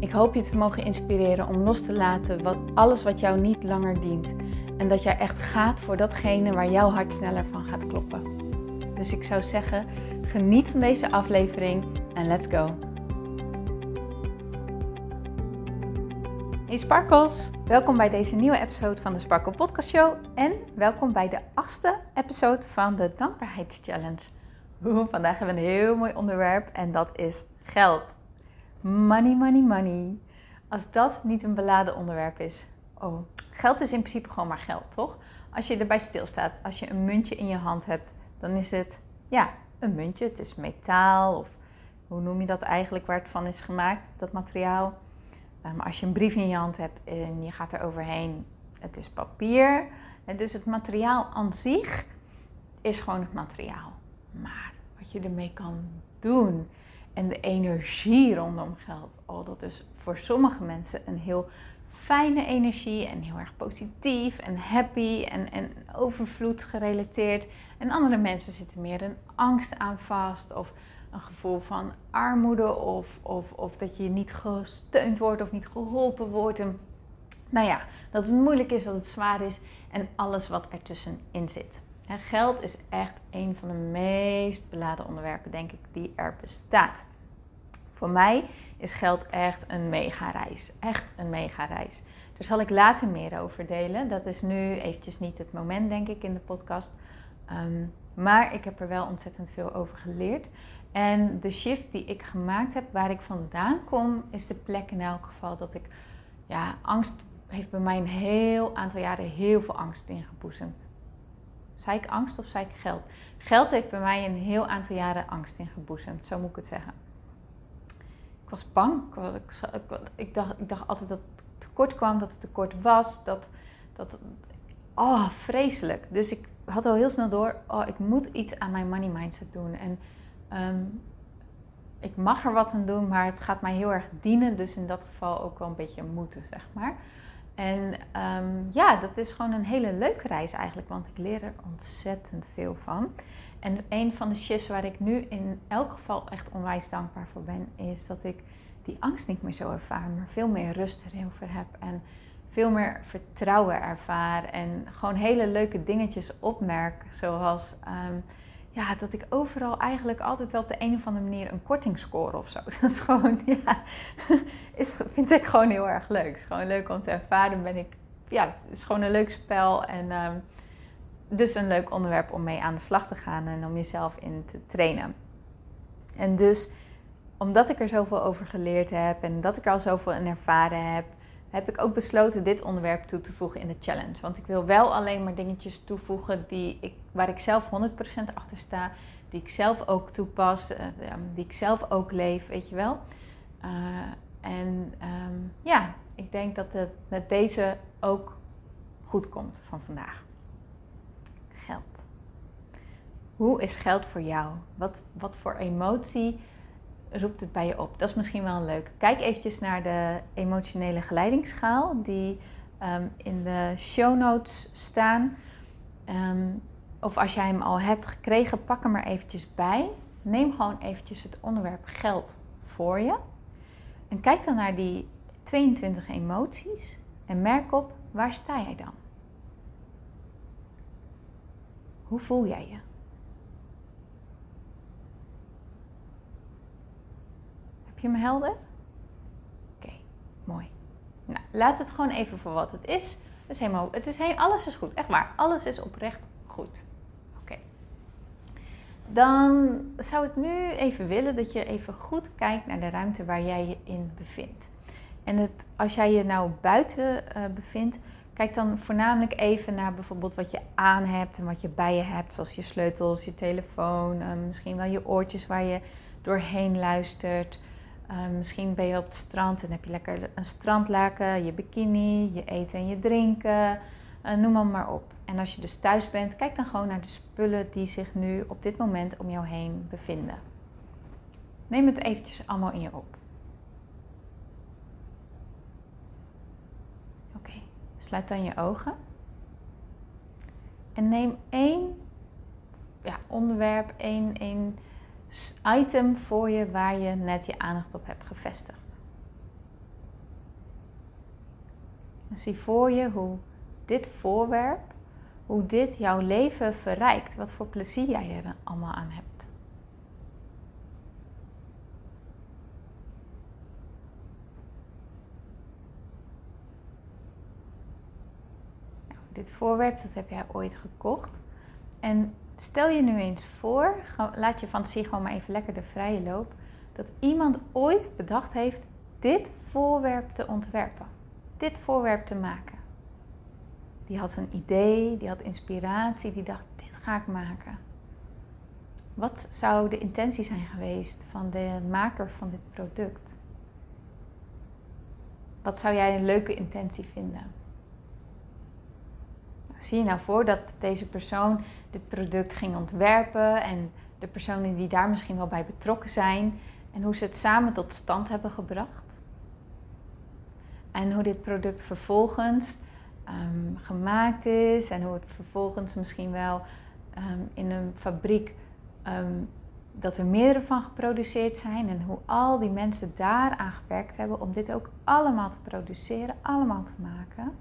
Ik hoop je te mogen inspireren om los te laten wat, alles wat jou niet langer dient. En dat jij echt gaat voor datgene waar jouw hart sneller van gaat kloppen. Dus ik zou zeggen, geniet van deze aflevering en let's go. Hey Sparkles, welkom bij deze nieuwe episode van de Sparkle Podcast Show en welkom bij de achtste episode van de Dankbaarheidschallenge. Vandaag hebben we een heel mooi onderwerp en dat is geld. Money, money, money. Als dat niet een beladen onderwerp is. Oh, geld is in principe gewoon maar geld, toch? Als je erbij stilstaat, als je een muntje in je hand hebt, dan is het, ja, een muntje. Het is metaal of hoe noem je dat eigenlijk waar het van is gemaakt, dat materiaal. Maar ehm, als je een brief in je hand hebt en je gaat er overheen, het is papier. En dus het materiaal aan zich is gewoon het materiaal. Maar wat je ermee kan doen en de energie rondom geld. Oh, dat is voor sommige mensen een heel fijne energie en heel erg positief en happy en, en overvloed gerelateerd. En andere mensen zitten meer een angst aan vast of een gevoel van armoede of, of, of dat je niet gesteund wordt of niet geholpen wordt. En, nou ja, dat het moeilijk is, dat het zwaar is en alles wat ertussenin zit. En geld is echt een van de meest beladen onderwerpen, denk ik, die er bestaat. Voor mij is geld echt een mega-reis. Echt een mega-reis. Daar zal ik later meer over delen. Dat is nu eventjes niet het moment, denk ik, in de podcast. Ehm, maar ik heb er wel ontzettend veel over geleerd. En de shift die ik gemaakt heb, waar ik vandaan kom, is de plek in elk geval dat ik, ja, angst heeft bij mij een heel aantal jaren heel veel angst ingeboezemd. Zei ik angst of zei ik geld? Geld heeft bij mij een heel aantal jaren angst ingeboezemd, zo moet ik het zeggen ik was bang. Ik, ik, dacht, ik dacht altijd dat het tekort kwam, dat het tekort was. Dat, dat, oh, vreselijk. Dus ik had al heel snel door, oh, ik moet iets aan mijn money mindset doen. En ehm, ik mag er wat aan doen, maar het gaat mij heel erg dienen. Dus in dat geval ook wel een beetje moeten, zeg maar. En um, ja, dat is gewoon een hele leuke reis eigenlijk, want ik leer er ontzettend veel van. En een van de shifts waar ik nu in elk geval echt onwijs dankbaar voor ben, is dat ik die angst niet meer zo ervaar, maar veel meer rust erover heb en veel meer vertrouwen ervaar en gewoon hele leuke dingetjes opmerk, zoals ehm, ja, dat ik overal eigenlijk altijd wel op de een of andere manier een korting score of zo. Dat is gewoon, ja, is, vind ik gewoon heel erg leuk. Het is gewoon leuk om te ervaren. Ben ik, ja, het is gewoon een leuk spel en ehm, dus een leuk onderwerp om mee aan de slag te gaan en om jezelf in te trainen. En dus, omdat ik er zoveel over geleerd heb en dat ik er al zoveel in ervaren heb, heb ik ook besloten dit onderwerp toe te voegen in de challenge. Want ik wil wel alleen maar dingetjes toevoegen die ik, waar ik zelf 100% achter sta, die ik zelf ook toepas, eh, die ik zelf ook leef, weet je wel. Uh, en um, ja, ik denk dat het met deze ook goed komt van vandaag geld? Hoe is geld voor jou? Wat, wat voor emotie roept het bij je op? Dat is misschien wel een leuk. Kijk eventjes naar de emotionele geleidingsschaal die ehm, in de show notes staan. Ehm, of als jij hem al hebt gekregen, pak hem er eventjes bij. Neem gewoon eventjes het onderwerp geld voor je. En kijk dan naar die 22 emoties en merk op waar sta jij dan? Hoe voel jij je? Heb je me helder? Oké, mooi. Nou, laat het gewoon even voor wat het is. Is helemaal, het is alles is goed, echt waar. Alles is oprecht goed. Oké. Dan zou ik nu even willen dat je even goed kijkt naar de ruimte waar jij je in bevindt. En het, als jij je nou buiten uh, bevindt, Kijk dan voornamelijk even naar bijvoorbeeld wat je aan hebt en wat je bij je hebt, zoals je sleutels, je telefoon, ehm, misschien wel je oortjes waar je doorheen luistert. Ehm, misschien ben je op het strand en heb je lekker een strandlaken, je bikini, je eten en je drinken, uh, noem maar, maar op. En als je dus thuis bent, kijk dan gewoon naar de spullen die zich nu op dit moment om jou heen bevinden. Neem het eventjes allemaal in je op. Oké, sluit dan je ogen. En neem één ja, onderwerp, één, één item voor je waar je net je aandacht op hebt gevestigd. Zie voor je hoe dit voorwerp, hoe dit jouw leven verrijkt, wat voor plezier jij er allemaal aan hebt. Nou, dit voorwerp, dat heb jij ooit gekocht. En Stel je nu eens voor, laat je fantasie gewoon maar even lekker de vrije loop, dat iemand ooit bedacht heeft dit voorwerp te ontwerpen, dit voorwerp te maken. Die had een idee, die had inspiratie, die dacht: dit ga ik maken. Wat zou de intentie zijn geweest van de maker van dit product? Wat zou jij een leuke intentie vinden? Zie je nou voor dat deze persoon dit product ging ontwerpen en de personen die daar misschien wel bij betrokken zijn en hoe ze het samen tot stand hebben gebracht? En hoe dit product vervolgens ehm, gemaakt is en hoe het vervolgens misschien wel ehm, in een fabriek ehm, dat er meerdere van geproduceerd zijn en hoe al die mensen daaraan gewerkt hebben om dit ook allemaal te produceren, allemaal te maken.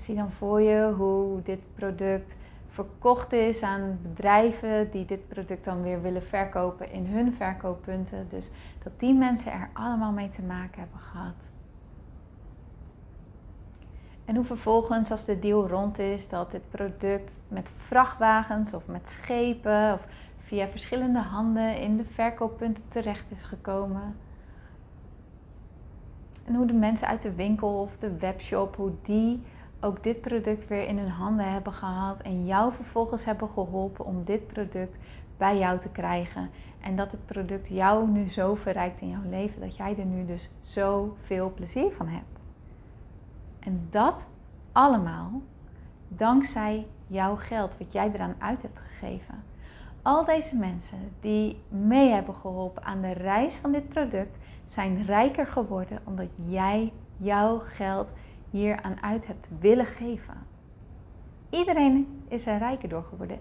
Zie dan voor je hoe dit product verkocht is aan bedrijven die dit product dan weer willen verkopen in hun verkooppunten. Dus dat die mensen er allemaal mee te maken hebben gehad. En hoe vervolgens, als de deal rond is, dat dit product met vrachtwagens of met schepen of via verschillende handen in de verkooppunten terecht is gekomen. En hoe de mensen uit de winkel of de webshop, hoe die ook dit product weer in hun handen hebben gehad en jou vervolgens hebben geholpen om dit product bij jou te krijgen. En dat het product jou nu zo verrijkt in jouw leven dat jij er nu dus zoveel plezier van hebt. En dat allemaal dankzij jouw geld, wat jij eraan uit hebt gegeven. Al deze mensen die mee hebben geholpen aan de reis van dit product, zijn rijker geworden omdat jij jouw geld hier aan uit hebt willen geven. Iedereen is er rijker door geworden.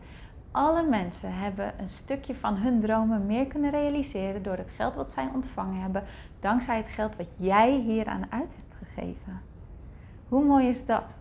Alle mensen hebben een stukje van hun dromen meer kunnen realiseren door het geld wat zij ontvangen hebben, dankzij het geld wat jij hier aan uit hebt gegeven. Hoe mooi is dat?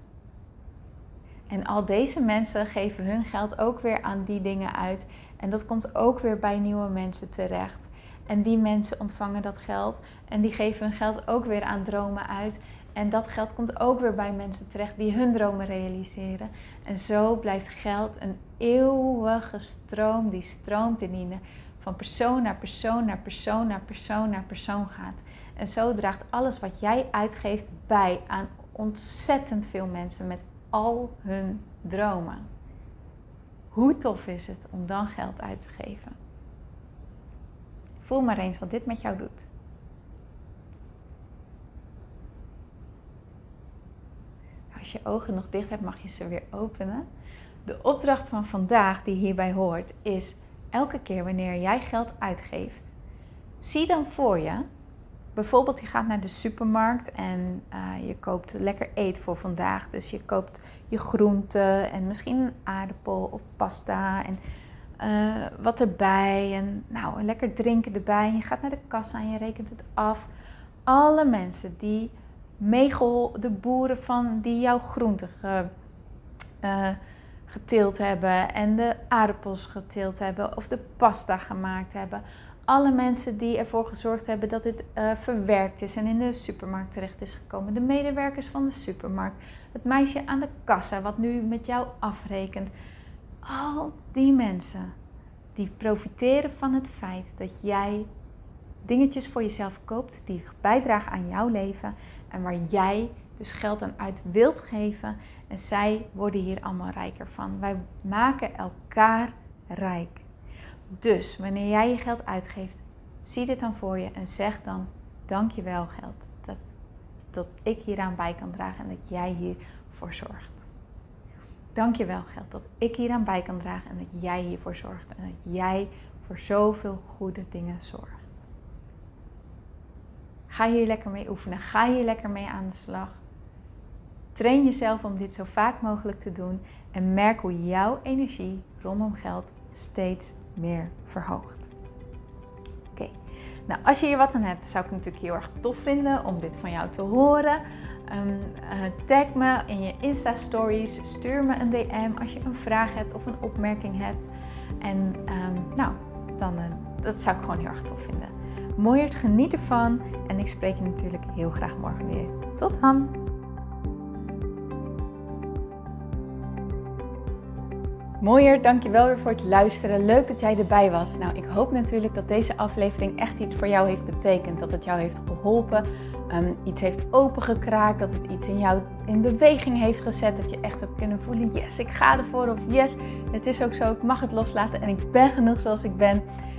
En al deze mensen geven hun geld ook weer aan die dingen uit. En dat komt ook weer bij nieuwe mensen terecht. En die mensen ontvangen dat geld en die geven hun geld ook weer aan dromen uit. En dat geld komt ook weer bij mensen terecht die hun dromen realiseren. En zo blijft geld een eeuwige stroom die stroomt in die van persoon naar persoon naar persoon naar persoon naar persoon gaat. En zo draagt alles wat jij uitgeeft bij aan ontzettend veel mensen met al hun dromen. Hoe tof is het om dan geld uit te geven? Voel maar eens wat dit met jou doet. Als je ogen nog dicht hebt, mag je ze weer openen. De opdracht van vandaag die hierbij hoort is elke keer wanneer jij geld uitgeeft, zie dan voor je. Bijvoorbeeld, je gaat naar de supermarkt en uh, je koopt lekker eten voor vandaag. Dus je koopt je groenten en misschien een aardappel of pasta en uh, wat erbij. En nou, lekker drinken erbij. En je gaat naar de kassa en je rekent het af. Alle mensen die meegehol, de boeren van die jouw groenten ge, uh, geteeld hebben en de aardappels geteeld hebben of de pasta gemaakt hebben. Alle mensen die ervoor gezorgd hebben dat dit uh, verwerkt is en in de supermarkt terecht is gekomen. De medewerkers van de supermarkt. Het meisje aan de kassa wat nu met jou afrekent. Al die mensen die profiteren van het feit dat jij dingetjes voor jezelf koopt die bijdragen aan jouw leven en waar jij dus geld aan uit wilt geven. En zij worden hier allemaal rijker van. Wij maken elkaar rijk. Dus wanneer jij je geld uitgeeft, zie dit dan voor je en zeg dan: Dankjewel, geld. Dat, dat ik hieraan bij kan dragen en dat jij hiervoor zorgt. Dankjewel, geld. Dat ik hieraan bij kan dragen en dat jij hiervoor zorgt. En dat jij voor zoveel goede dingen zorgt. Ga hier lekker mee oefenen. Ga hier lekker mee aan de slag. Train jezelf om dit zo vaak mogelijk te doen en merk hoe jouw energie rondom geld steeds meer verhoogt. Oké, nou als je hier wat aan hebt, zou ik het natuurlijk heel erg tof vinden om dit van jou te horen. Um, uh, tag me in je Insta-stories, stuur me een DM als je een vraag hebt of een opmerking hebt. En um, nou, dan uh, dat zou ik gewoon heel erg tof vinden. Mooier, geniet ervan en ik spreek je natuurlijk heel graag morgen weer. Tot dan! Mooier, dankjewel weer voor het luisteren. Leuk dat jij erbij was. Nou, ik hoop natuurlijk dat deze aflevering echt iets voor jou heeft betekend. Dat het jou heeft geholpen, um, iets heeft opengekraakt, dat het iets in jou in beweging heeft gezet. Dat je echt hebt kunnen voelen, yes, ik ga ervoor. Of yes, het is ook zo, ik mag het loslaten en ik ben genoeg zoals ik ben.